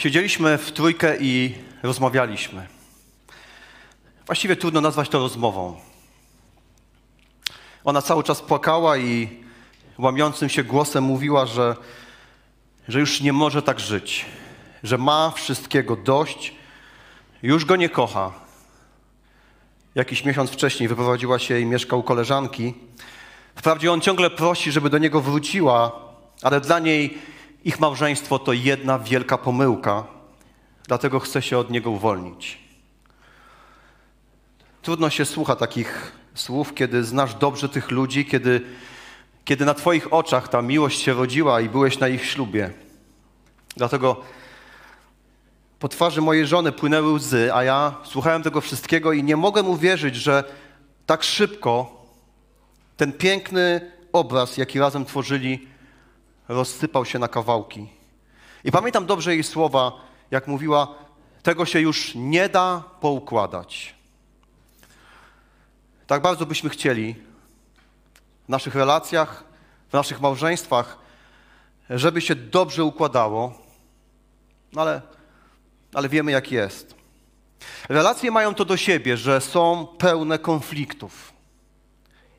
Siedzieliśmy w trójkę i rozmawialiśmy. Właściwie trudno nazwać to rozmową. Ona cały czas płakała i łamiącym się głosem mówiła, że, że już nie może tak żyć, że ma wszystkiego dość, już go nie kocha. Jakiś miesiąc wcześniej wyprowadziła się i mieszkał u koleżanki. Wprawdzie on ciągle prosi, żeby do niego wróciła, ale dla niej ich małżeństwo to jedna wielka pomyłka, dlatego chce się od niego uwolnić. Trudno się słucha takich słów, kiedy znasz dobrze tych ludzi, kiedy, kiedy na Twoich oczach ta miłość się rodziła i byłeś na ich ślubie. Dlatego po twarzy mojej żony płynęły łzy, a ja słuchałem tego wszystkiego i nie mogłem uwierzyć, że tak szybko ten piękny obraz, jaki razem tworzyli, rozsypał się na kawałki. I pamiętam dobrze jej słowa, jak mówiła, tego się już nie da poukładać. Tak bardzo byśmy chcieli w naszych relacjach, w naszych małżeństwach, żeby się dobrze układało, no ale, ale wiemy jak jest. Relacje mają to do siebie, że są pełne konfliktów.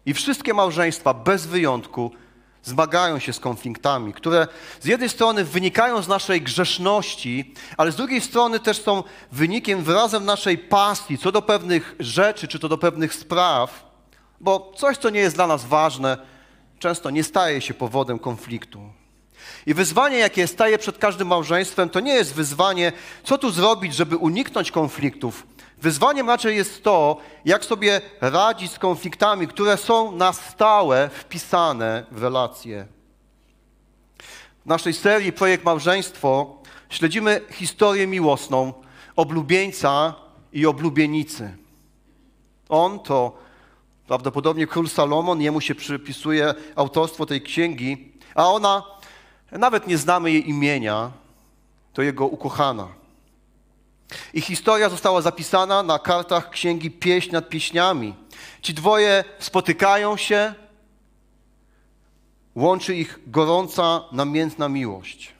I wszystkie małżeństwa bez wyjątku zmagają się z konfliktami, które z jednej strony wynikają z naszej grzeszności, ale z drugiej strony też są wynikiem, wyrazem naszej pasji co do pewnych rzeczy, czy to do pewnych spraw, bo coś, co nie jest dla nas ważne, często nie staje się powodem konfliktu. I wyzwanie, jakie staje przed każdym małżeństwem, to nie jest wyzwanie, co tu zrobić, żeby uniknąć konfliktów, Wyzwaniem raczej jest to, jak sobie radzić z konfliktami, które są na stałe wpisane w relacje. W naszej serii Projekt Małżeństwo śledzimy historię miłosną oblubieńca i oblubienicy. On to prawdopodobnie król Salomon, jemu się przypisuje autorstwo tej księgi, a ona, nawet nie znamy jej imienia, to jego ukochana. Ich historia została zapisana na kartach księgi Pieśń nad pieśniami. Ci dwoje spotykają się, łączy ich gorąca, namiętna miłość.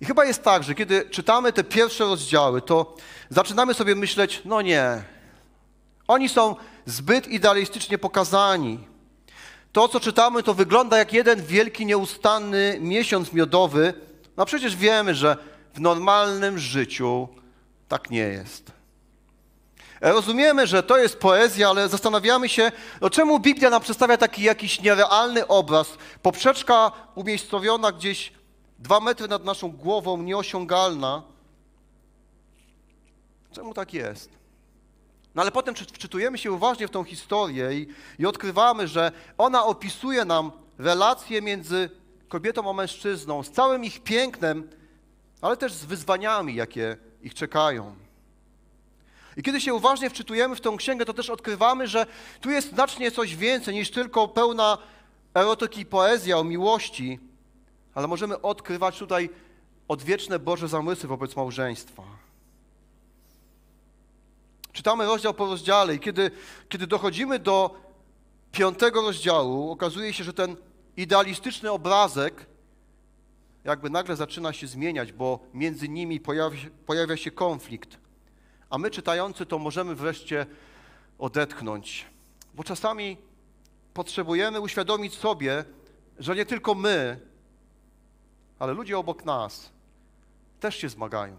I chyba jest tak, że kiedy czytamy te pierwsze rozdziały, to zaczynamy sobie myśleć, no nie, oni są zbyt idealistycznie pokazani. To, co czytamy, to wygląda jak jeden wielki, nieustanny miesiąc miodowy. No przecież wiemy, że w normalnym życiu tak nie jest. Rozumiemy, że to jest poezja, ale zastanawiamy się, no czemu Biblia nam przedstawia taki jakiś nierealny obraz, poprzeczka umiejscowiona gdzieś dwa metry nad naszą głową, nieosiągalna. Czemu tak jest? No ale potem wczytujemy się uważnie w tą historię i, i odkrywamy, że ona opisuje nam relacje między kobietą a mężczyzną z całym ich pięknem, ale też z wyzwaniami, jakie ich czekają. I kiedy się uważnie wczytujemy w tę księgę, to też odkrywamy, że tu jest znacznie coś więcej niż tylko pełna erotyki i poezja o miłości, ale możemy odkrywać tutaj odwieczne Boże zamysły wobec małżeństwa. Czytamy rozdział po rozdziale i kiedy, kiedy dochodzimy do piątego rozdziału, okazuje się, że ten idealistyczny obrazek jakby nagle zaczyna się zmieniać, bo między nimi pojawia, pojawia się konflikt. A my czytający to możemy wreszcie odetchnąć, bo czasami potrzebujemy uświadomić sobie, że nie tylko my, ale ludzie obok nas też się zmagają,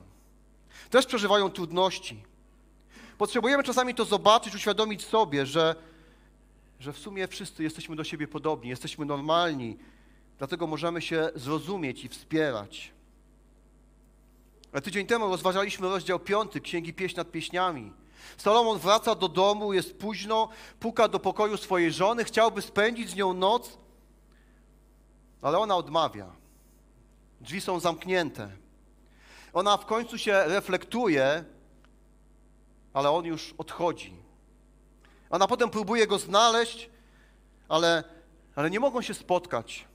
też przeżywają trudności. Potrzebujemy czasami to zobaczyć, uświadomić sobie, że, że w sumie wszyscy jesteśmy do siebie podobni, jesteśmy normalni, Dlatego możemy się zrozumieć i wspierać. A tydzień temu rozważaliśmy rozdział 5 Księgi Pieśń nad Pieśniami. Salomon wraca do domu, jest późno, puka do pokoju swojej żony, chciałby spędzić z nią noc, ale ona odmawia. Drzwi są zamknięte. Ona w końcu się reflektuje, ale on już odchodzi. Ona potem próbuje go znaleźć, ale, ale nie mogą się spotkać.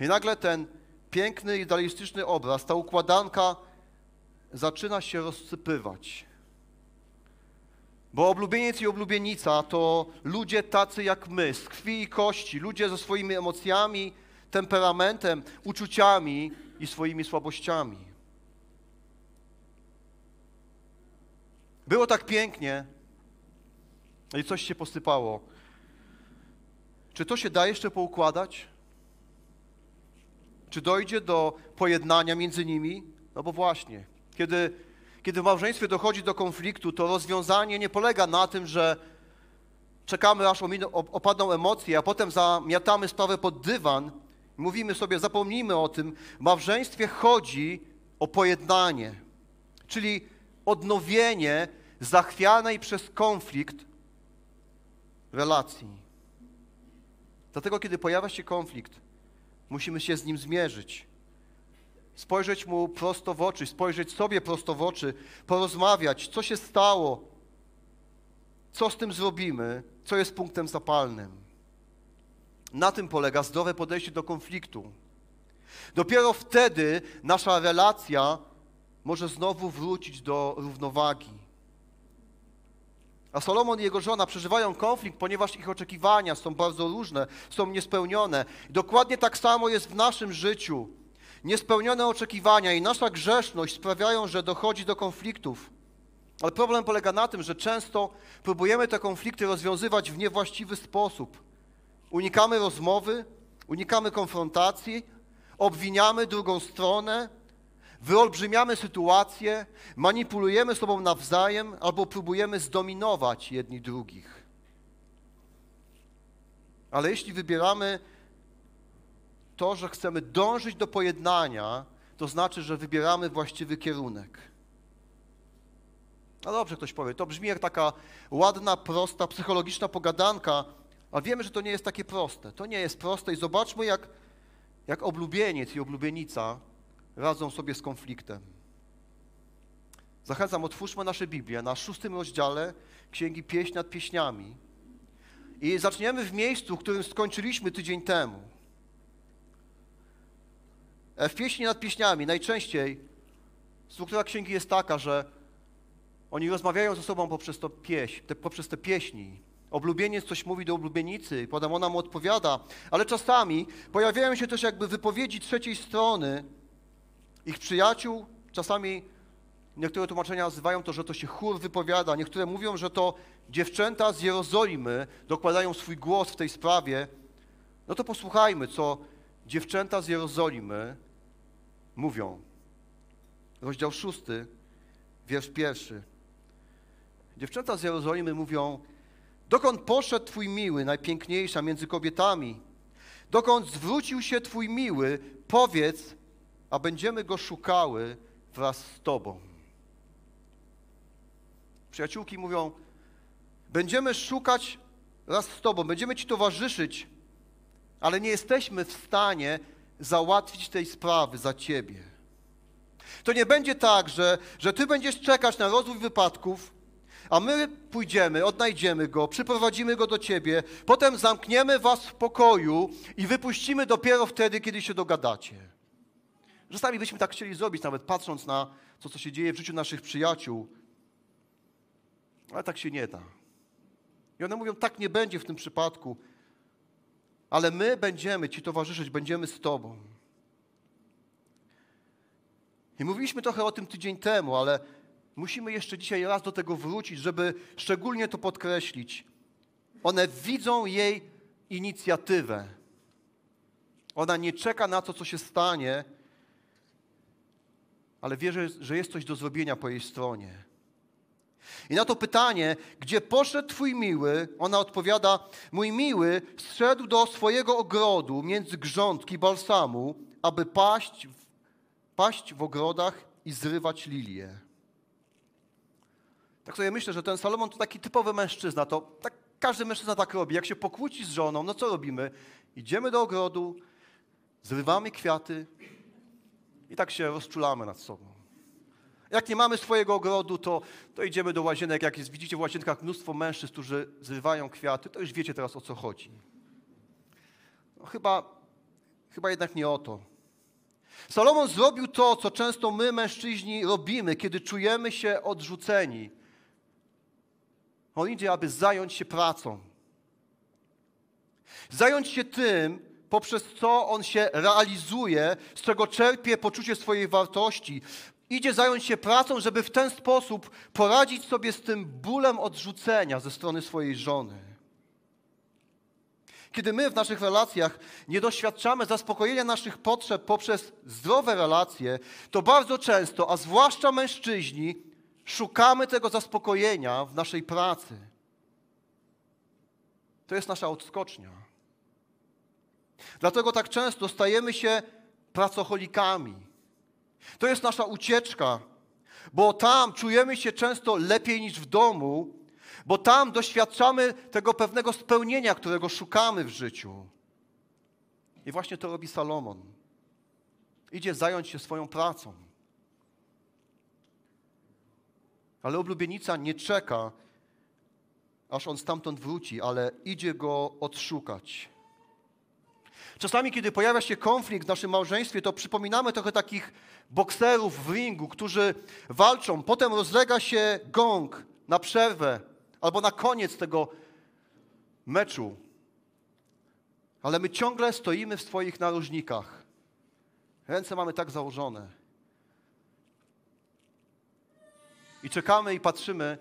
I nagle ten piękny, idealistyczny obraz, ta układanka zaczyna się rozsypywać. Bo oblubieniec i oblubienica to ludzie tacy jak my, z krwi i kości, ludzie ze swoimi emocjami, temperamentem, uczuciami, i swoimi słabościami. Było tak pięknie, i coś się posypało. Czy to się da jeszcze poukładać? Czy dojdzie do pojednania między nimi? No bo właśnie, kiedy, kiedy w małżeństwie dochodzi do konfliktu, to rozwiązanie nie polega na tym, że czekamy aż opadną emocje, a potem zamiatamy sprawę pod dywan i mówimy sobie, zapomnijmy o tym. W małżeństwie chodzi o pojednanie, czyli odnowienie zachwianej przez konflikt relacji. Dlatego, kiedy pojawia się konflikt, musimy się z nim zmierzyć. Spojrzeć mu prosto w oczy, spojrzeć sobie prosto w oczy, porozmawiać, co się stało, co z tym zrobimy, co jest punktem zapalnym. Na tym polega zdrowe podejście do konfliktu. Dopiero wtedy nasza relacja może znowu wrócić do równowagi. A Solomon i jego żona przeżywają konflikt, ponieważ ich oczekiwania są bardzo różne, są niespełnione. Dokładnie tak samo jest w naszym życiu. Niespełnione oczekiwania i nasza grzeszność sprawiają, że dochodzi do konfliktów. Ale problem polega na tym, że często próbujemy te konflikty rozwiązywać w niewłaściwy sposób. Unikamy rozmowy, unikamy konfrontacji, obwiniamy drugą stronę, wyolbrzymiamy sytuację, manipulujemy sobą nawzajem albo próbujemy zdominować jedni drugich. Ale jeśli wybieramy to, że chcemy dążyć do pojednania, to znaczy, że wybieramy właściwy kierunek. No dobrze, ktoś powie, to brzmi jak taka ładna, prosta, psychologiczna pogadanka, ale wiemy, że to nie jest takie proste. To nie jest proste i zobaczmy, jak, jak oblubieniec i oblubienica radzą sobie z konfliktem. Zachęcam, otwórzmy nasze Biblię na szóstym rozdziale Księgi Pieśń nad Pieśniami i zaczniemy w miejscu, w którym skończyliśmy tydzień temu. E, w Pieśni nad Pieśniami najczęściej struktura księgi jest taka, że oni rozmawiają ze sobą poprzez, to te, poprzez te pieśni. Oblubieniec coś mówi do oblubienicy potem ona mu odpowiada, ale czasami pojawiają się też jakby wypowiedzi trzeciej strony, ich przyjaciół, czasami niektóre tłumaczenia nazywają to, że to się chór wypowiada, niektóre mówią, że to dziewczęta z Jerozolimy dokładają swój głos w tej sprawie. No to posłuchajmy, co dziewczęta z Jerozolimy mówią. Rozdział szósty, wiersz pierwszy. Dziewczęta z Jerozolimy mówią, dokąd poszedł Twój miły, najpiękniejsza między kobietami? Dokąd zwrócił się Twój miły, powiedz, a będziemy go szukały wraz z Tobą. Przyjaciółki mówią, będziemy szukać wraz z Tobą, będziemy Ci towarzyszyć, ale nie jesteśmy w stanie załatwić tej sprawy za Ciebie. To nie będzie tak, że, że Ty będziesz czekać na rozwój wypadków, a my pójdziemy, odnajdziemy go, przyprowadzimy go do Ciebie, potem zamkniemy Was w pokoju i wypuścimy dopiero wtedy, kiedy się dogadacie. Czasami byśmy tak chcieli zrobić, nawet patrząc na to, co się dzieje w życiu naszych przyjaciół, ale tak się nie da. I one mówią, tak nie będzie w tym przypadku, ale my będziemy Ci towarzyszyć, będziemy z Tobą. I mówiliśmy trochę o tym tydzień temu, ale musimy jeszcze dzisiaj raz do tego wrócić, żeby szczególnie to podkreślić. One widzą jej inicjatywę. Ona nie czeka na to, co się stanie, ale wierzę, że jest coś do zrobienia po jej stronie. I na to pytanie, gdzie poszedł Twój miły, ona odpowiada: Mój miły zszedł do swojego ogrodu między grządki balsamu, aby paść, paść w ogrodach i zrywać lilie. Tak sobie myślę, że ten Salomon to taki typowy mężczyzna. To tak każdy mężczyzna tak robi. Jak się pokłóci z żoną, no co robimy? Idziemy do ogrodu, zrywamy kwiaty, i tak się rozczulamy nad sobą. Jak nie mamy swojego ogrodu, to, to idziemy do łazienek. Jak jest, widzicie w łazienkach mnóstwo mężczyzn, którzy zrywają kwiaty, to już wiecie teraz o co chodzi. No, chyba, chyba jednak nie o to. Salomon zrobił to, co często my, mężczyźni, robimy, kiedy czujemy się odrzuceni. On idzie, aby zająć się pracą. Zająć się tym, poprzez co on się realizuje, z czego czerpie poczucie swojej wartości. Idzie zająć się pracą, żeby w ten sposób poradzić sobie z tym bólem odrzucenia ze strony swojej żony. Kiedy my w naszych relacjach nie doświadczamy zaspokojenia naszych potrzeb poprzez zdrowe relacje, to bardzo często, a zwłaszcza mężczyźni, szukamy tego zaspokojenia w naszej pracy. To jest nasza odskocznia. Dlatego tak często stajemy się pracocholikami. To jest nasza ucieczka, bo tam czujemy się często lepiej niż w domu, bo tam doświadczamy tego pewnego spełnienia, którego szukamy w życiu. I właśnie to robi Salomon. Idzie zająć się swoją pracą. Ale oblubienica nie czeka, aż on stamtąd wróci, ale idzie go odszukać. Czasami, kiedy pojawia się konflikt w naszym małżeństwie, to przypominamy trochę takich bokserów w ringu, którzy walczą. Potem rozlega się gong na przerwę albo na koniec tego meczu. Ale my ciągle stoimy w swoich narożnikach. Ręce mamy tak założone. I czekamy i patrzymy,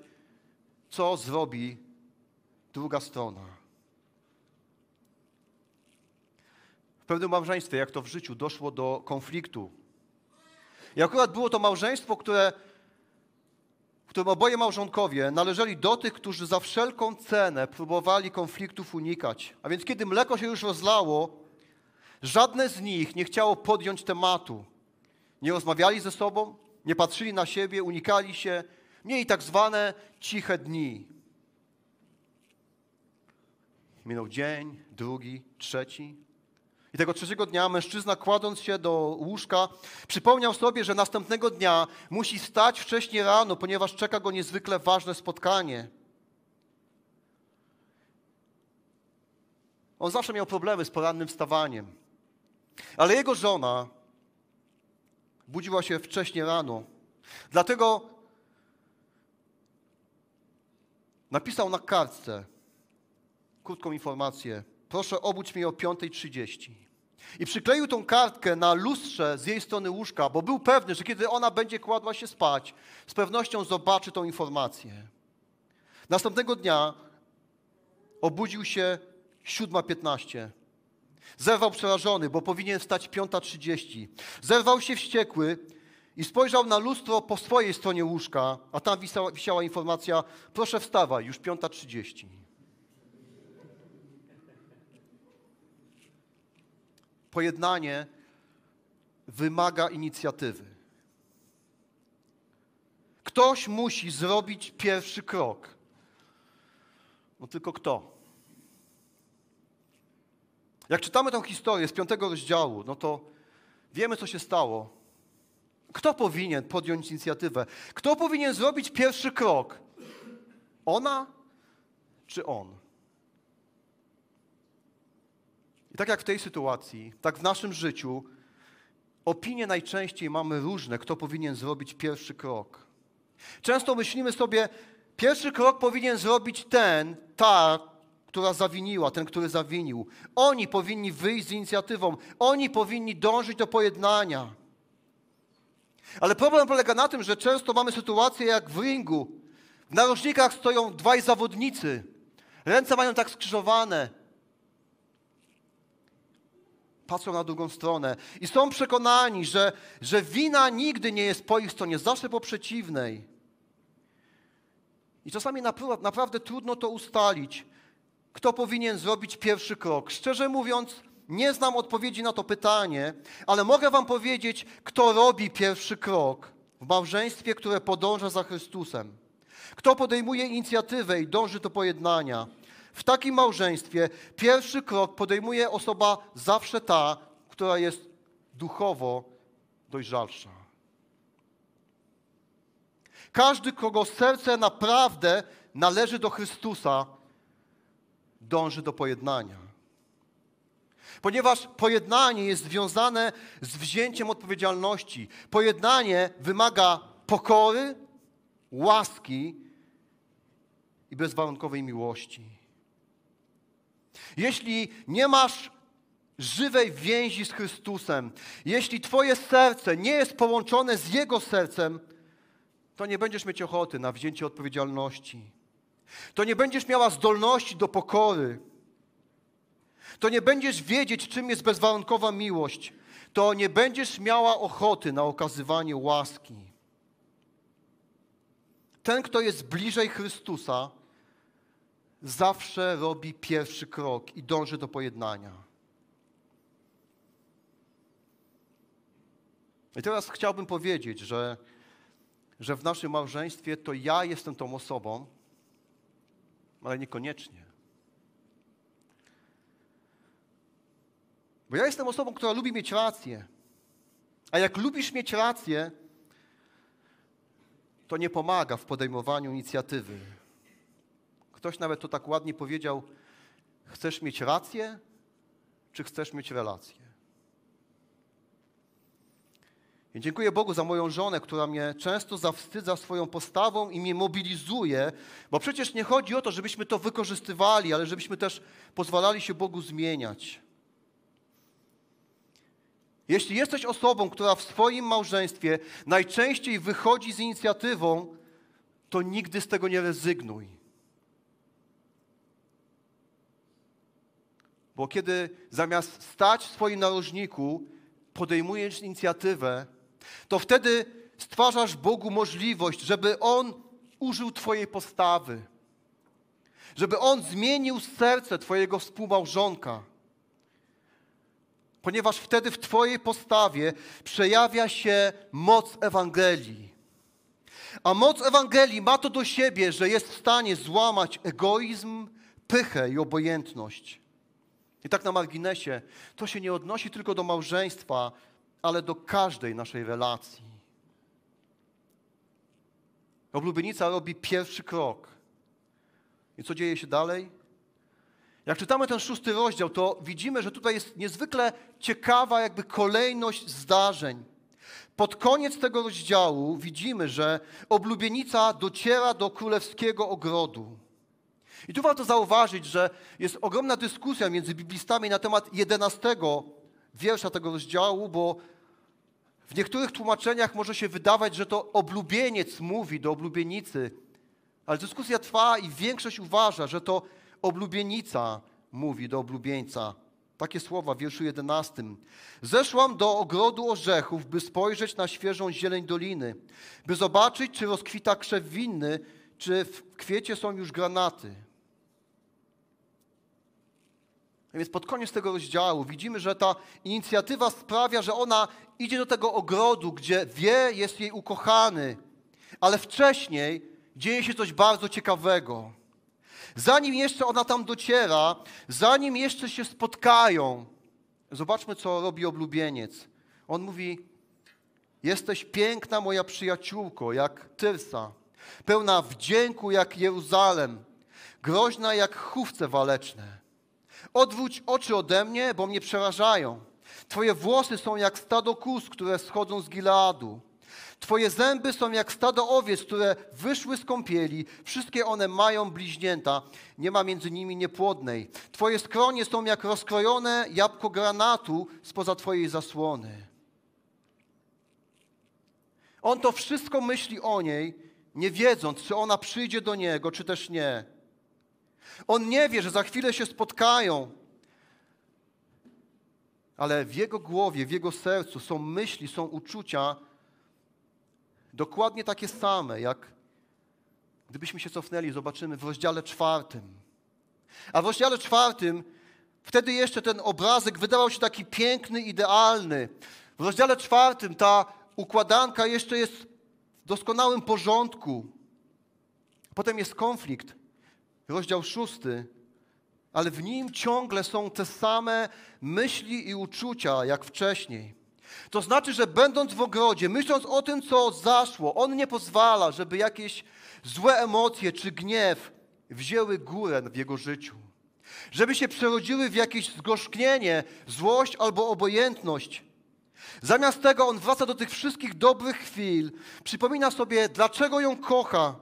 co zrobi druga strona. Pewnym małżeństwie, jak to w życiu, doszło do konfliktu. I akurat było to małżeństwo, które, w którym oboje małżonkowie należeli do tych, którzy za wszelką cenę próbowali konfliktów unikać. A więc kiedy mleko się już rozlało, żadne z nich nie chciało podjąć tematu. Nie rozmawiali ze sobą, nie patrzyli na siebie, unikali się, mieli tak zwane ciche dni. Minął dzień, drugi, trzeci. I tego trzeciego dnia mężczyzna, kładąc się do łóżka, przypomniał sobie, że następnego dnia musi stać wcześniej rano, ponieważ czeka go niezwykle ważne spotkanie. On zawsze miał problemy z porannym wstawaniem. Ale jego żona budziła się wcześniej rano. Dlatego napisał na kartce krótką informację. Proszę obudź mnie o 5.30. I przykleił tą kartkę na lustrze z jej strony łóżka, bo był pewny, że kiedy ona będzie kładła się spać, z pewnością zobaczy tą informację. Następnego dnia obudził się 7.15. Zerwał przerażony, bo powinien wstać 5.30. Zerwał się wściekły i spojrzał na lustro po swojej stronie łóżka, a tam wisiała, wisiała informacja: proszę wstawaj, już 5.30. Pojednanie wymaga inicjatywy. Ktoś musi zrobić pierwszy krok. No tylko kto? Jak czytamy tę historię z piątego rozdziału, no to wiemy, co się stało. Kto powinien podjąć inicjatywę? Kto powinien zrobić pierwszy krok? Ona czy on? I tak jak w tej sytuacji, tak w naszym życiu, opinie najczęściej mamy różne, kto powinien zrobić pierwszy krok. Często myślimy sobie, pierwszy krok powinien zrobić ten, ta, która zawiniła, ten, który zawinił. Oni powinni wyjść z inicjatywą, oni powinni dążyć do pojednania. Ale problem polega na tym, że często mamy sytuację jak w ringu. W narożnikach stoją dwaj zawodnicy. Ręce mają tak skrzyżowane. Patrzą na drugą stronę i są przekonani, że, że wina nigdy nie jest po ich stronie, zawsze po przeciwnej. I czasami naprawdę trudno to ustalić, kto powinien zrobić pierwszy krok. Szczerze mówiąc, nie znam odpowiedzi na to pytanie, ale mogę Wam powiedzieć, kto robi pierwszy krok w małżeństwie, które podąża za Chrystusem. Kto podejmuje inicjatywę i dąży do pojednania. W takim małżeństwie pierwszy krok podejmuje osoba zawsze ta, która jest duchowo dojrzalsza. Każdy, kogo serce naprawdę należy do Chrystusa, dąży do pojednania. Ponieważ pojednanie jest związane z wzięciem odpowiedzialności. Pojednanie wymaga pokory, łaski i bezwarunkowej miłości. Jeśli nie masz żywej więzi z Chrystusem, jeśli Twoje serce nie jest połączone z Jego sercem, to nie będziesz mieć ochoty na wzięcie odpowiedzialności. To nie będziesz miała zdolności do pokory. To nie będziesz wiedzieć, czym jest bezwarunkowa miłość. To nie będziesz miała ochoty na okazywanie łaski. Ten, kto jest bliżej Chrystusa, zawsze robi pierwszy krok i dąży do pojednania. I teraz chciałbym powiedzieć, że, że w naszym małżeństwie to ja jestem tą osobą, ale niekoniecznie. Bo ja jestem osobą, która lubi mieć rację. A jak lubisz mieć rację, to nie pomaga w podejmowaniu inicjatywy. Ktoś nawet to tak ładnie powiedział: Chcesz mieć rację, czy chcesz mieć relację? I dziękuję Bogu za moją żonę, która mnie często zawstydza swoją postawą i mnie mobilizuje, bo przecież nie chodzi o to, żebyśmy to wykorzystywali, ale żebyśmy też pozwalali się Bogu zmieniać. Jeśli jesteś osobą, która w swoim małżeństwie najczęściej wychodzi z inicjatywą, to nigdy z tego nie rezygnuj. Bo kiedy zamiast stać w swoim narożniku, podejmujesz inicjatywę, to wtedy stwarzasz Bogu możliwość, żeby On użył Twojej postawy, żeby On zmienił serce Twojego współmałżonka. Ponieważ wtedy w Twojej postawie przejawia się moc Ewangelii. A moc Ewangelii ma to do siebie, że jest w stanie złamać egoizm, pychę i obojętność. I tak na marginesie, to się nie odnosi tylko do małżeństwa, ale do każdej naszej relacji. Oblubienica robi pierwszy krok. I co dzieje się dalej? Jak czytamy ten szósty rozdział, to widzimy, że tutaj jest niezwykle ciekawa jakby kolejność zdarzeń. Pod koniec tego rozdziału widzimy, że oblubienica dociera do królewskiego ogrodu. I tu warto zauważyć, że jest ogromna dyskusja między biblistami na temat jedenastego wiersza tego rozdziału, bo w niektórych tłumaczeniach może się wydawać, że to oblubieniec mówi do oblubienicy, ale dyskusja trwa i większość uważa, że to oblubienica mówi do oblubieńca. Takie słowa w wierszu 11. Zeszłam do ogrodu orzechów, by spojrzeć na świeżą zieleń doliny, by zobaczyć, czy rozkwita krzew winny, czy w kwiecie są już granaty. Więc pod koniec tego rozdziału widzimy, że ta inicjatywa sprawia, że ona idzie do tego ogrodu, gdzie wie, jest jej ukochany, ale wcześniej dzieje się coś bardzo ciekawego. Zanim jeszcze ona tam dociera, zanim jeszcze się spotkają, zobaczmy, co robi oblubieniec. On mówi: Jesteś piękna, moja przyjaciółko, jak Tyrsa, pełna wdzięku jak Jeruzalem, groźna jak chówce waleczne. Odwróć oczy ode mnie, bo mnie przerażają. Twoje włosy są jak stado kus, które schodzą z Gileadu. Twoje zęby są jak stado owiec, które wyszły z kąpieli. Wszystkie one mają bliźnięta. Nie ma między nimi niepłodnej. Twoje skronie są jak rozkrojone jabłko granatu spoza Twojej zasłony. On to wszystko myśli o niej, nie wiedząc, czy ona przyjdzie do niego, czy też nie. On nie wie, że za chwilę się spotkają, ale w jego głowie, w jego sercu są myśli, są uczucia dokładnie takie same, jak gdybyśmy się cofnęli, zobaczymy w rozdziale czwartym. A w rozdziale czwartym wtedy jeszcze ten obrazek wydawał się taki piękny, idealny. W rozdziale czwartym ta układanka jeszcze jest w doskonałym porządku. Potem jest konflikt rozdział szósty, ale w nim ciągle są te same myśli i uczucia jak wcześniej. To znaczy, że będąc w ogrodzie, myśląc o tym, co zaszło, on nie pozwala, żeby jakieś złe emocje czy gniew wzięły górę w jego życiu. Żeby się przerodziły w jakieś zgorzknienie, złość albo obojętność. Zamiast tego on wraca do tych wszystkich dobrych chwil, przypomina sobie, dlaczego ją kocha,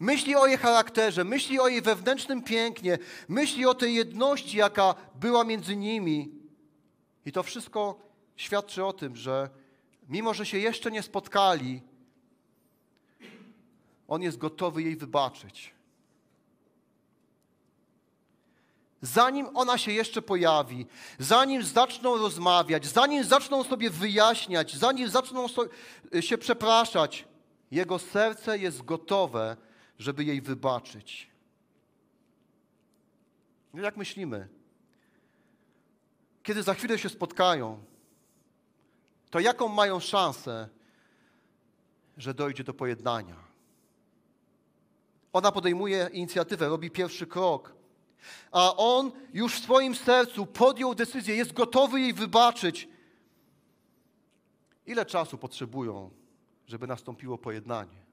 Myśli o jej charakterze, myśli o jej wewnętrznym pięknie, myśli o tej jedności, jaka była między nimi. I to wszystko świadczy o tym, że mimo, że się jeszcze nie spotkali, on jest gotowy jej wybaczyć. Zanim ona się jeszcze pojawi, zanim zaczną rozmawiać, zanim zaczną sobie wyjaśniać, zanim zaczną się przepraszać, jego serce jest gotowe, żeby jej wybaczyć. No jak myślimy? Kiedy za chwilę się spotkają, to jaką mają szansę, że dojdzie do pojednania? Ona podejmuje inicjatywę, robi pierwszy krok, a on już w swoim sercu podjął decyzję, jest gotowy jej wybaczyć. Ile czasu potrzebują, żeby nastąpiło pojednanie?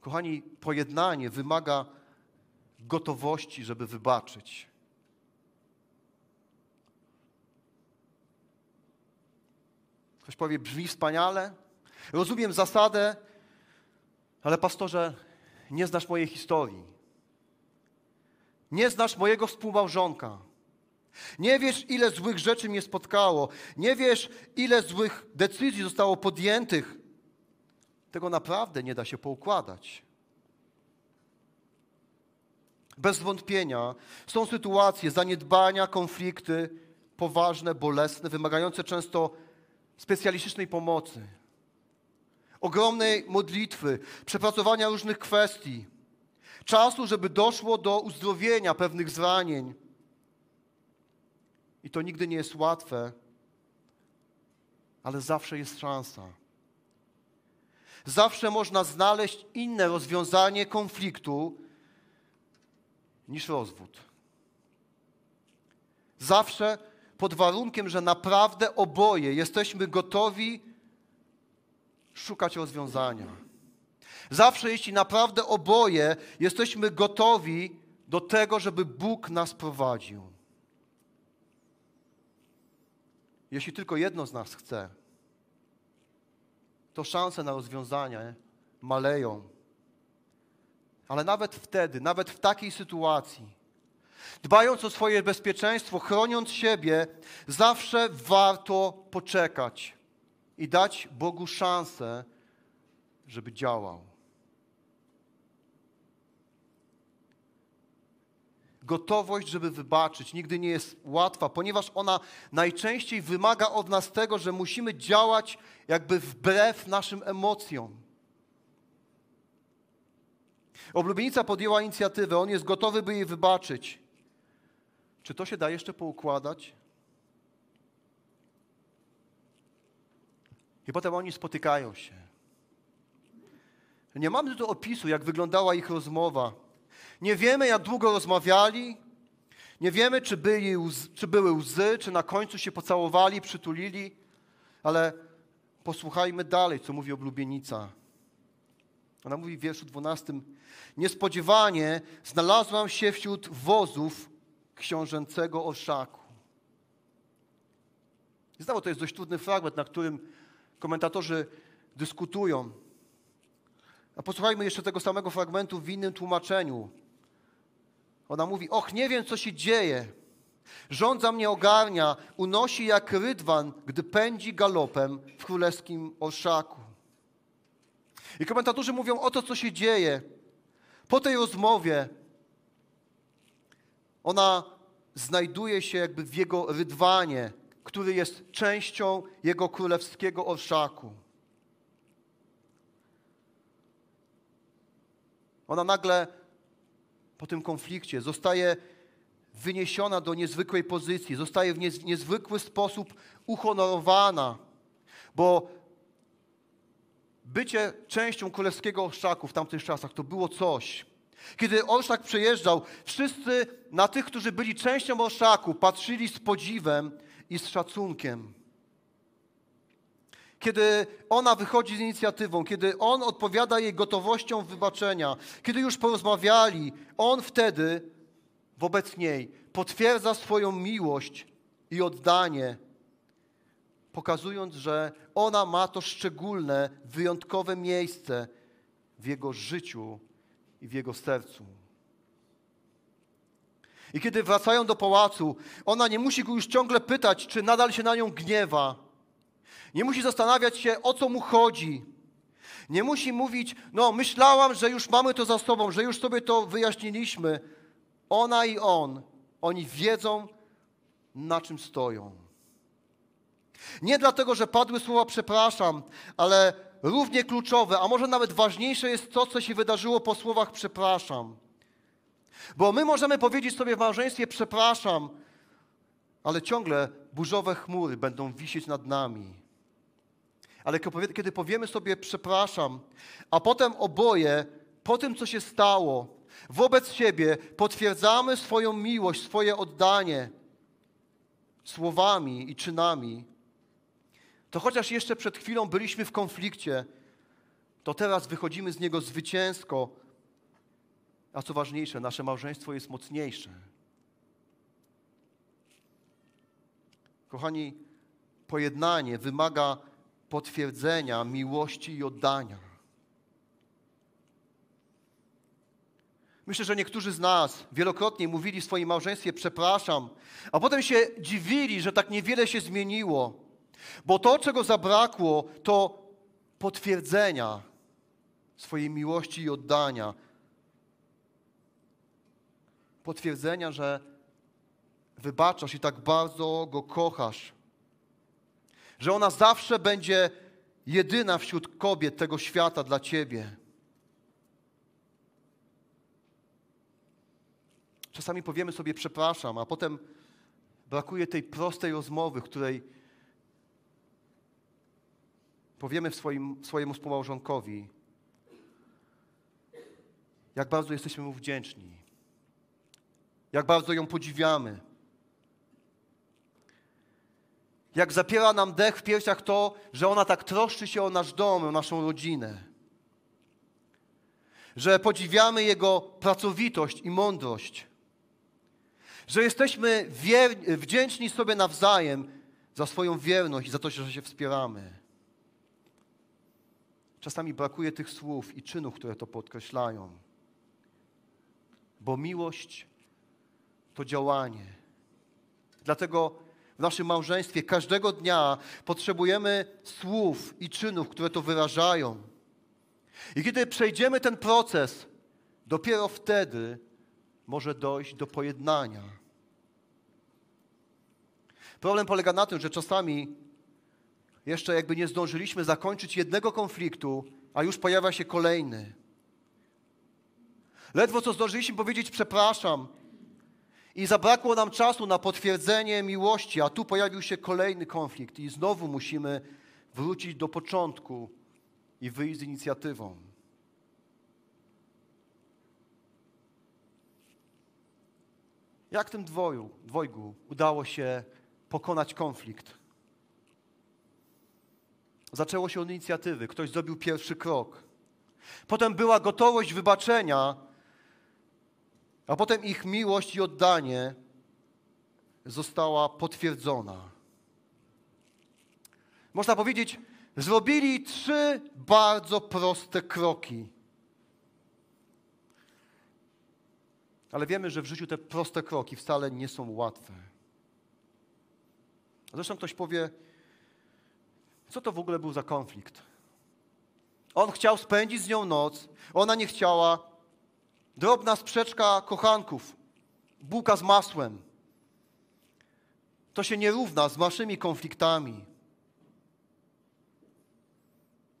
Kochani, pojednanie wymaga gotowości, żeby wybaczyć. Ktoś powie, brzmi wspaniale. Rozumiem zasadę, ale pastorze, nie znasz mojej historii. Nie znasz mojego współmałżonka. Nie wiesz, ile złych rzeczy mnie spotkało. Nie wiesz, ile złych decyzji zostało podjętych. Tego naprawdę nie da się poukładać. Bez wątpienia są sytuacje zaniedbania, konflikty poważne, bolesne, wymagające często specjalistycznej pomocy, ogromnej modlitwy, przepracowania różnych kwestii, czasu, żeby doszło do uzdrowienia pewnych zranień. I to nigdy nie jest łatwe, ale zawsze jest szansa. Zawsze można znaleźć inne rozwiązanie konfliktu niż rozwód. Zawsze pod warunkiem, że naprawdę oboje jesteśmy gotowi szukać rozwiązania. Zawsze, jeśli naprawdę oboje jesteśmy gotowi do tego, żeby Bóg nas prowadził. Jeśli tylko jedno z nas chce, to szanse na rozwiązanie maleją. Ale nawet wtedy, nawet w takiej sytuacji, dbając o swoje bezpieczeństwo, chroniąc siebie, zawsze warto poczekać i dać Bogu szansę, żeby działał. Gotowość, żeby wybaczyć, nigdy nie jest łatwa, ponieważ ona najczęściej wymaga od nas tego, że musimy działać jakby wbrew naszym emocjom. Oblubienica podjęła inicjatywę, on jest gotowy, by jej wybaczyć. Czy to się da jeszcze poukładać? I potem oni spotykają się. Nie mamy tu opisu, jak wyglądała ich rozmowa. Nie wiemy, jak długo rozmawiali. Nie wiemy, czy, byli czy były łzy, czy na końcu się pocałowali, przytulili. Ale posłuchajmy dalej, co mówi oblubienica. Ona mówi w wierszu 12: Niespodziewanie znalazłam się wśród wozów książęcego orszaku. Znowu to jest dość trudny fragment, na którym komentatorzy dyskutują. A posłuchajmy jeszcze tego samego fragmentu w innym tłumaczeniu. Ona mówi: Och, nie wiem, co się dzieje. Rządza mnie ogarnia, unosi jak rydwan, gdy pędzi galopem w królewskim orszaku. I komentatorzy mówią o to, co się dzieje. Po tej rozmowie ona znajduje się jakby w jego rydwanie, który jest częścią jego królewskiego orszaku. Ona nagle po tym konflikcie zostaje wyniesiona do niezwykłej pozycji, zostaje w niezwykły sposób uhonorowana, bo bycie częścią królewskiego orszaku w tamtych czasach to było coś. Kiedy orszak przejeżdżał, wszyscy na tych, którzy byli częścią orszaku, patrzyli z podziwem i z szacunkiem. Kiedy ona wychodzi z inicjatywą, kiedy on odpowiada jej gotowością wybaczenia, kiedy już porozmawiali, on wtedy wobec niej potwierdza swoją miłość i oddanie pokazując, że ona ma to szczególne, wyjątkowe miejsce w jego życiu i w jego sercu. I kiedy wracają do pałacu, ona nie musi go już ciągle pytać, czy nadal się na nią gniewa. Nie musi zastanawiać się, o co mu chodzi. Nie musi mówić, no myślałam, że już mamy to za sobą, że już sobie to wyjaśniliśmy. Ona i on, oni wiedzą, na czym stoją. Nie dlatego, że padły słowa przepraszam, ale równie kluczowe, a może nawet ważniejsze jest to, co się wydarzyło po słowach przepraszam. Bo my możemy powiedzieć sobie w małżeństwie przepraszam, ale ciągle burzowe chmury będą wisieć nad nami. Ale kiedy powiemy sobie przepraszam, a potem oboje po tym, co się stało, wobec siebie potwierdzamy swoją miłość, swoje oddanie słowami i czynami, to chociaż jeszcze przed chwilą byliśmy w konflikcie, to teraz wychodzimy z niego zwycięsko, a co ważniejsze, nasze małżeństwo jest mocniejsze. Kochani, pojednanie wymaga potwierdzenia miłości i oddania. Myślę, że niektórzy z nas wielokrotnie mówili w swoim małżeństwie przepraszam, a potem się dziwili, że tak niewiele się zmieniło. Bo to, czego zabrakło, to potwierdzenia swojej miłości i oddania. Potwierdzenia, że wybaczasz i tak bardzo go kochasz. Że ona zawsze będzie jedyna wśród kobiet tego świata dla ciebie. Czasami powiemy sobie przepraszam, a potem brakuje tej prostej rozmowy, której powiemy swoim, swojemu współmałżonkowi, jak bardzo jesteśmy mu wdzięczni, jak bardzo ją podziwiamy, jak zapiera nam dech w piersiach to, że ona tak troszczy się o nasz dom, o naszą rodzinę, że podziwiamy jego pracowitość i mądrość, że jesteśmy wdzięczni sobie nawzajem za swoją wierność i za to, że się wspieramy. Czasami brakuje tych słów i czynów, które to podkreślają. Bo miłość to działanie. Dlatego naszym małżeństwie każdego dnia potrzebujemy słów i czynów, które to wyrażają. I kiedy przejdziemy ten proces, dopiero wtedy może dojść do pojednania. Problem polega na tym, że czasami jeszcze jakby nie zdążyliśmy zakończyć jednego konfliktu, a już pojawia się kolejny. Ledwo co zdążyliśmy powiedzieć przepraszam i zabrakło nam czasu na potwierdzenie miłości, a tu pojawił się kolejny konflikt i znowu musimy wrócić do początku i wyjść z inicjatywą. Jak tym dwoju, dwojgu udało się pokonać konflikt? Zaczęło się od inicjatywy, ktoś zrobił pierwszy krok. Potem była gotowość wybaczenia, a potem ich miłość i oddanie została potwierdzona. Można powiedzieć, zrobili trzy bardzo proste kroki. Ale wiemy, że w życiu te proste kroki wcale nie są łatwe. Zresztą ktoś powie, co to w ogóle był za konflikt? On chciał spędzić z nią noc, ona nie chciała. Drobna sprzeczka kochanków, bułka z masłem. To się nie równa z waszymi konfliktami.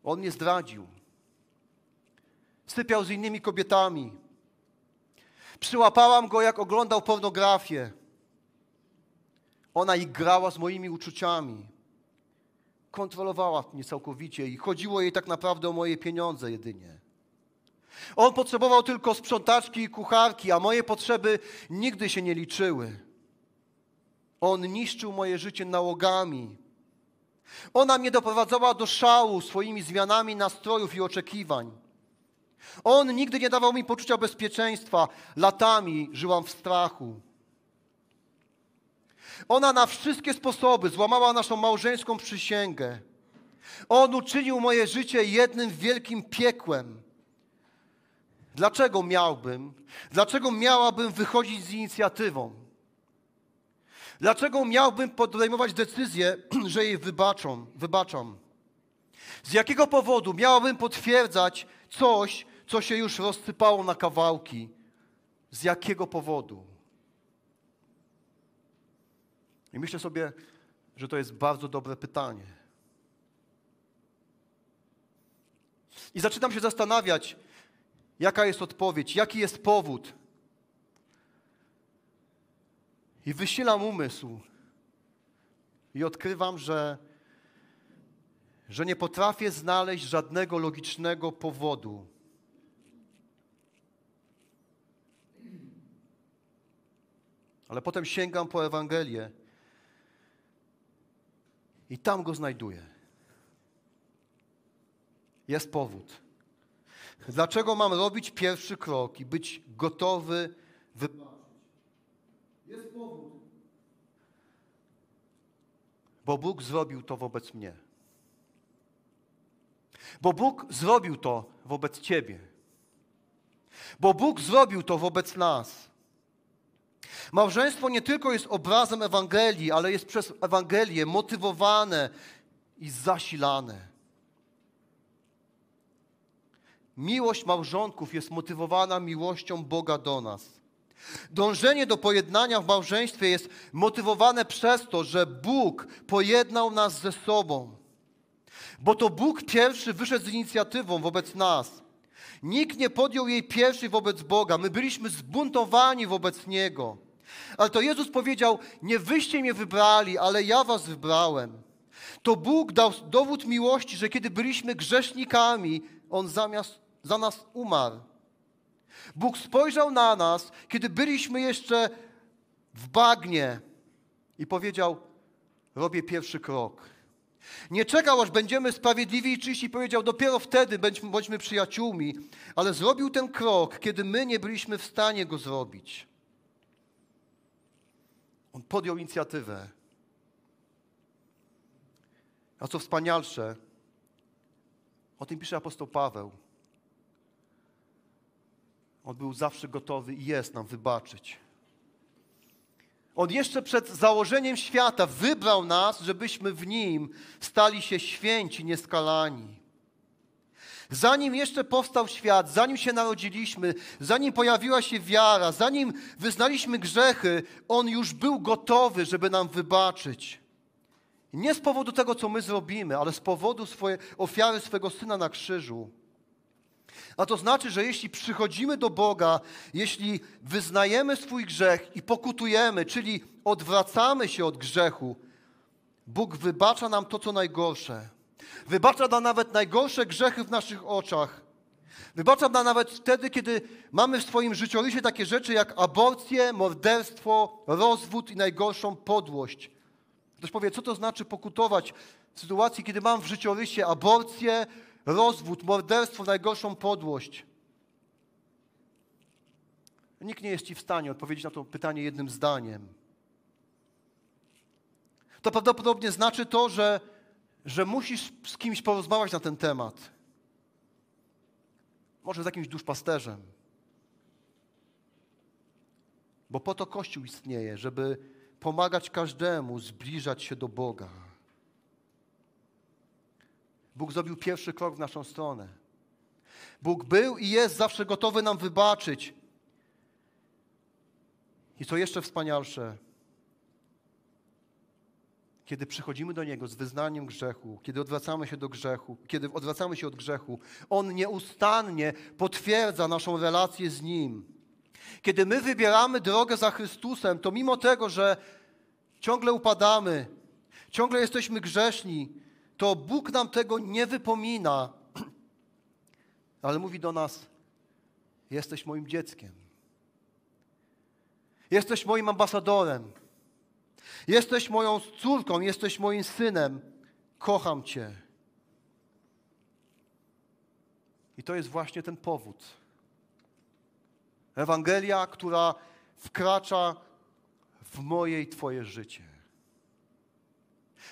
On mnie zdradził. Sypiał z innymi kobietami. Przyłapałam go, jak oglądał pornografię. Ona grała z moimi uczuciami kontrolowała mnie całkowicie i chodziło jej tak naprawdę o moje pieniądze jedynie. On potrzebował tylko sprzątaczki i kucharki, a moje potrzeby nigdy się nie liczyły. On niszczył moje życie nałogami. Ona mnie doprowadzała do szału swoimi zmianami nastrojów i oczekiwań. On nigdy nie dawał mi poczucia bezpieczeństwa. Latami żyłam w strachu. Ona na wszystkie sposoby złamała naszą małżeńską przysięgę. On uczynił moje życie jednym wielkim piekłem. Dlaczego miałbym, dlaczego miałabym wychodzić z inicjatywą? Dlaczego miałbym podejmować decyzję, że jej wybaczą, wybaczam? Z jakiego powodu miałabym potwierdzać coś, co się już rozsypało na kawałki? Z jakiego powodu? I myślę sobie, że to jest bardzo dobre pytanie. I zaczynam się zastanawiać, jaka jest odpowiedź, jaki jest powód. I wysilam umysł i odkrywam, że, że nie potrafię znaleźć żadnego logicznego powodu. Ale potem sięgam po Ewangelię i tam go znajduję. Jest powód. Dlaczego mam robić pierwszy krok i być gotowy wybaczyć? Jest powód. Bo Bóg zrobił to wobec mnie. Bo Bóg zrobił to wobec Ciebie. Bo Bóg zrobił to wobec nas. Małżeństwo nie tylko jest obrazem Ewangelii, ale jest przez Ewangelię motywowane i zasilane. Miłość małżonków jest motywowana miłością Boga do nas. Dążenie do pojednania w małżeństwie jest motywowane przez to, że Bóg pojednał nas ze sobą. Bo to Bóg pierwszy wyszedł z inicjatywą wobec nas. Nikt nie podjął jej pierwszy wobec Boga. My byliśmy zbuntowani wobec Niego. Ale to Jezus powiedział: Nie wyście mnie wybrali, ale ja was wybrałem. To Bóg dał dowód miłości, że kiedy byliśmy grzesznikami, On zamiast za nas umarł. Bóg spojrzał na nas, kiedy byliśmy jeszcze w bagnie i powiedział: Robię pierwszy krok. Nie czekał, aż będziemy sprawiedliwi i czyści, powiedział: Dopiero wtedy bądźmy, przyjaciółmi, ale zrobił ten krok, kiedy my nie byliśmy w stanie go zrobić. On podjął inicjatywę. A co wspanialsze, o tym pisze apostoł Paweł. On był zawsze gotowy i jest nam wybaczyć. On jeszcze przed założeniem świata wybrał nas, żebyśmy w nim stali się święci, nieskalani. Zanim jeszcze powstał świat, zanim się narodziliśmy, zanim pojawiła się wiara, zanim wyznaliśmy grzechy, On już był gotowy, żeby nam wybaczyć. Nie z powodu tego, co my zrobimy, ale z powodu ofiary swego Syna na krzyżu. A to znaczy, że jeśli przychodzimy do Boga, jeśli wyznajemy swój grzech i pokutujemy, czyli odwracamy się od grzechu, Bóg wybacza nam to, co najgorsze. Wybacza nam nawet najgorsze grzechy w naszych oczach. Wybacza nam nawet wtedy, kiedy mamy w swoim życiorysie takie rzeczy jak aborcję, morderstwo, rozwód i najgorszą podłość. Ktoś powie, co to znaczy pokutować w sytuacji, kiedy mam w życiorysie aborcję, rozwód, morderstwo, najgorszą podłość. Nikt nie jest Ci w stanie odpowiedzieć na to pytanie jednym zdaniem. To prawdopodobnie znaczy to, że, że musisz z kimś porozmawiać na ten temat. Może z jakimś duszpasterzem. Bo po to Kościół istnieje, żeby pomagać każdemu zbliżać się do Boga. Bóg zrobił pierwszy krok w naszą stronę. Bóg był i jest zawsze gotowy nam wybaczyć. I co jeszcze wspanialsze, kiedy przychodzimy do Niego z wyznaniem grzechu, kiedy odwracamy się do grzechu, kiedy odwracamy się od grzechu, On nieustannie potwierdza naszą relację z Nim. Kiedy my wybieramy drogę za Chrystusem, to mimo tego, że ciągle upadamy, ciągle jesteśmy grzeszni, to Bóg nam tego nie wypomina, ale mówi do nas: Jesteś moim dzieckiem. Jesteś moim ambasadorem. Jesteś moją córką, jesteś moim synem. Kocham Cię. I to jest właśnie ten powód. Ewangelia, która wkracza w moje i Twoje życie.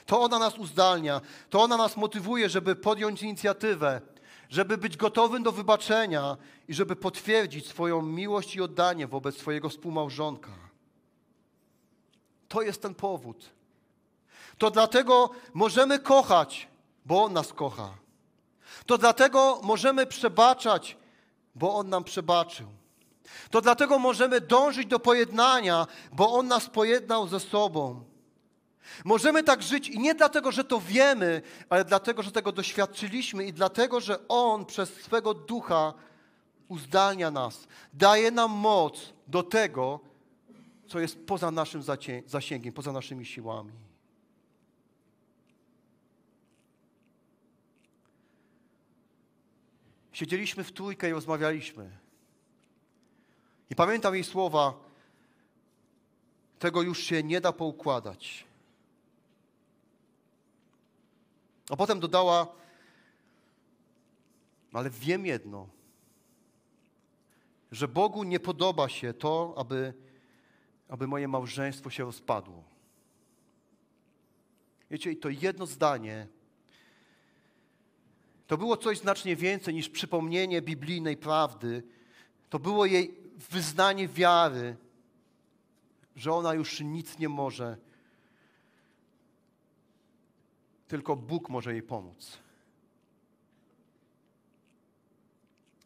To ona nas uzdalnia, to ona nas motywuje, żeby podjąć inicjatywę, żeby być gotowym do wybaczenia i żeby potwierdzić swoją miłość i oddanie wobec swojego współmałżonka. To jest ten powód. To dlatego możemy kochać, bo On nas kocha. To dlatego możemy przebaczać, bo On nam przebaczył. To dlatego możemy dążyć do pojednania, bo On nas pojednał ze sobą. Możemy tak żyć i nie dlatego, że to wiemy, ale dlatego, że tego doświadczyliśmy i dlatego, że On przez swego ducha uzdalnia nas, daje nam moc do tego, co jest poza naszym zasięgiem, poza naszymi siłami. Siedzieliśmy w trójkę i rozmawialiśmy. I pamiętam jej słowa, tego już się nie da poukładać. A potem dodała, ale wiem jedno, że Bogu nie podoba się to, aby, aby moje małżeństwo się rozpadło. Wiecie, i to jedno zdanie to było coś znacznie więcej niż przypomnienie biblijnej prawdy. To było jej wyznanie wiary, że ona już nic nie może tylko Bóg może jej pomóc.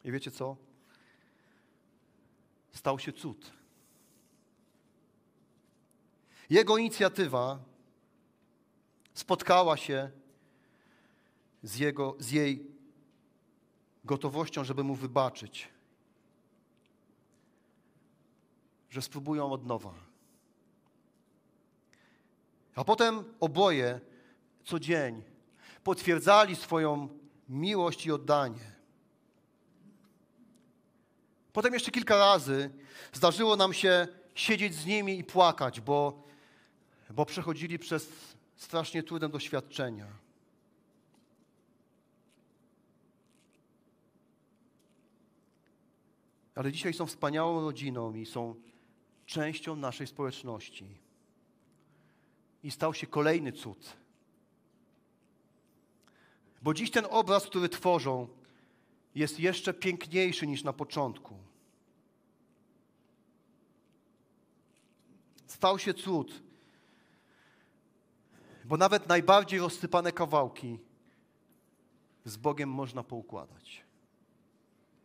I wiecie co? Stał się cud. Jego inicjatywa spotkała się z, jego, z jej gotowością, żeby mu wybaczyć, że spróbują od nowa. A potem oboje co dzień potwierdzali swoją miłość i oddanie. Potem jeszcze kilka razy zdarzyło nam się siedzieć z nimi i płakać, bo, bo przechodzili przez strasznie trudne doświadczenia. Ale dzisiaj są wspaniałą rodziną i są częścią naszej społeczności. I stał się kolejny cud. Bo dziś ten obraz, który tworzą, jest jeszcze piękniejszy niż na początku. Stał się cud, bo nawet najbardziej rozsypane kawałki z Bogiem można poukładać.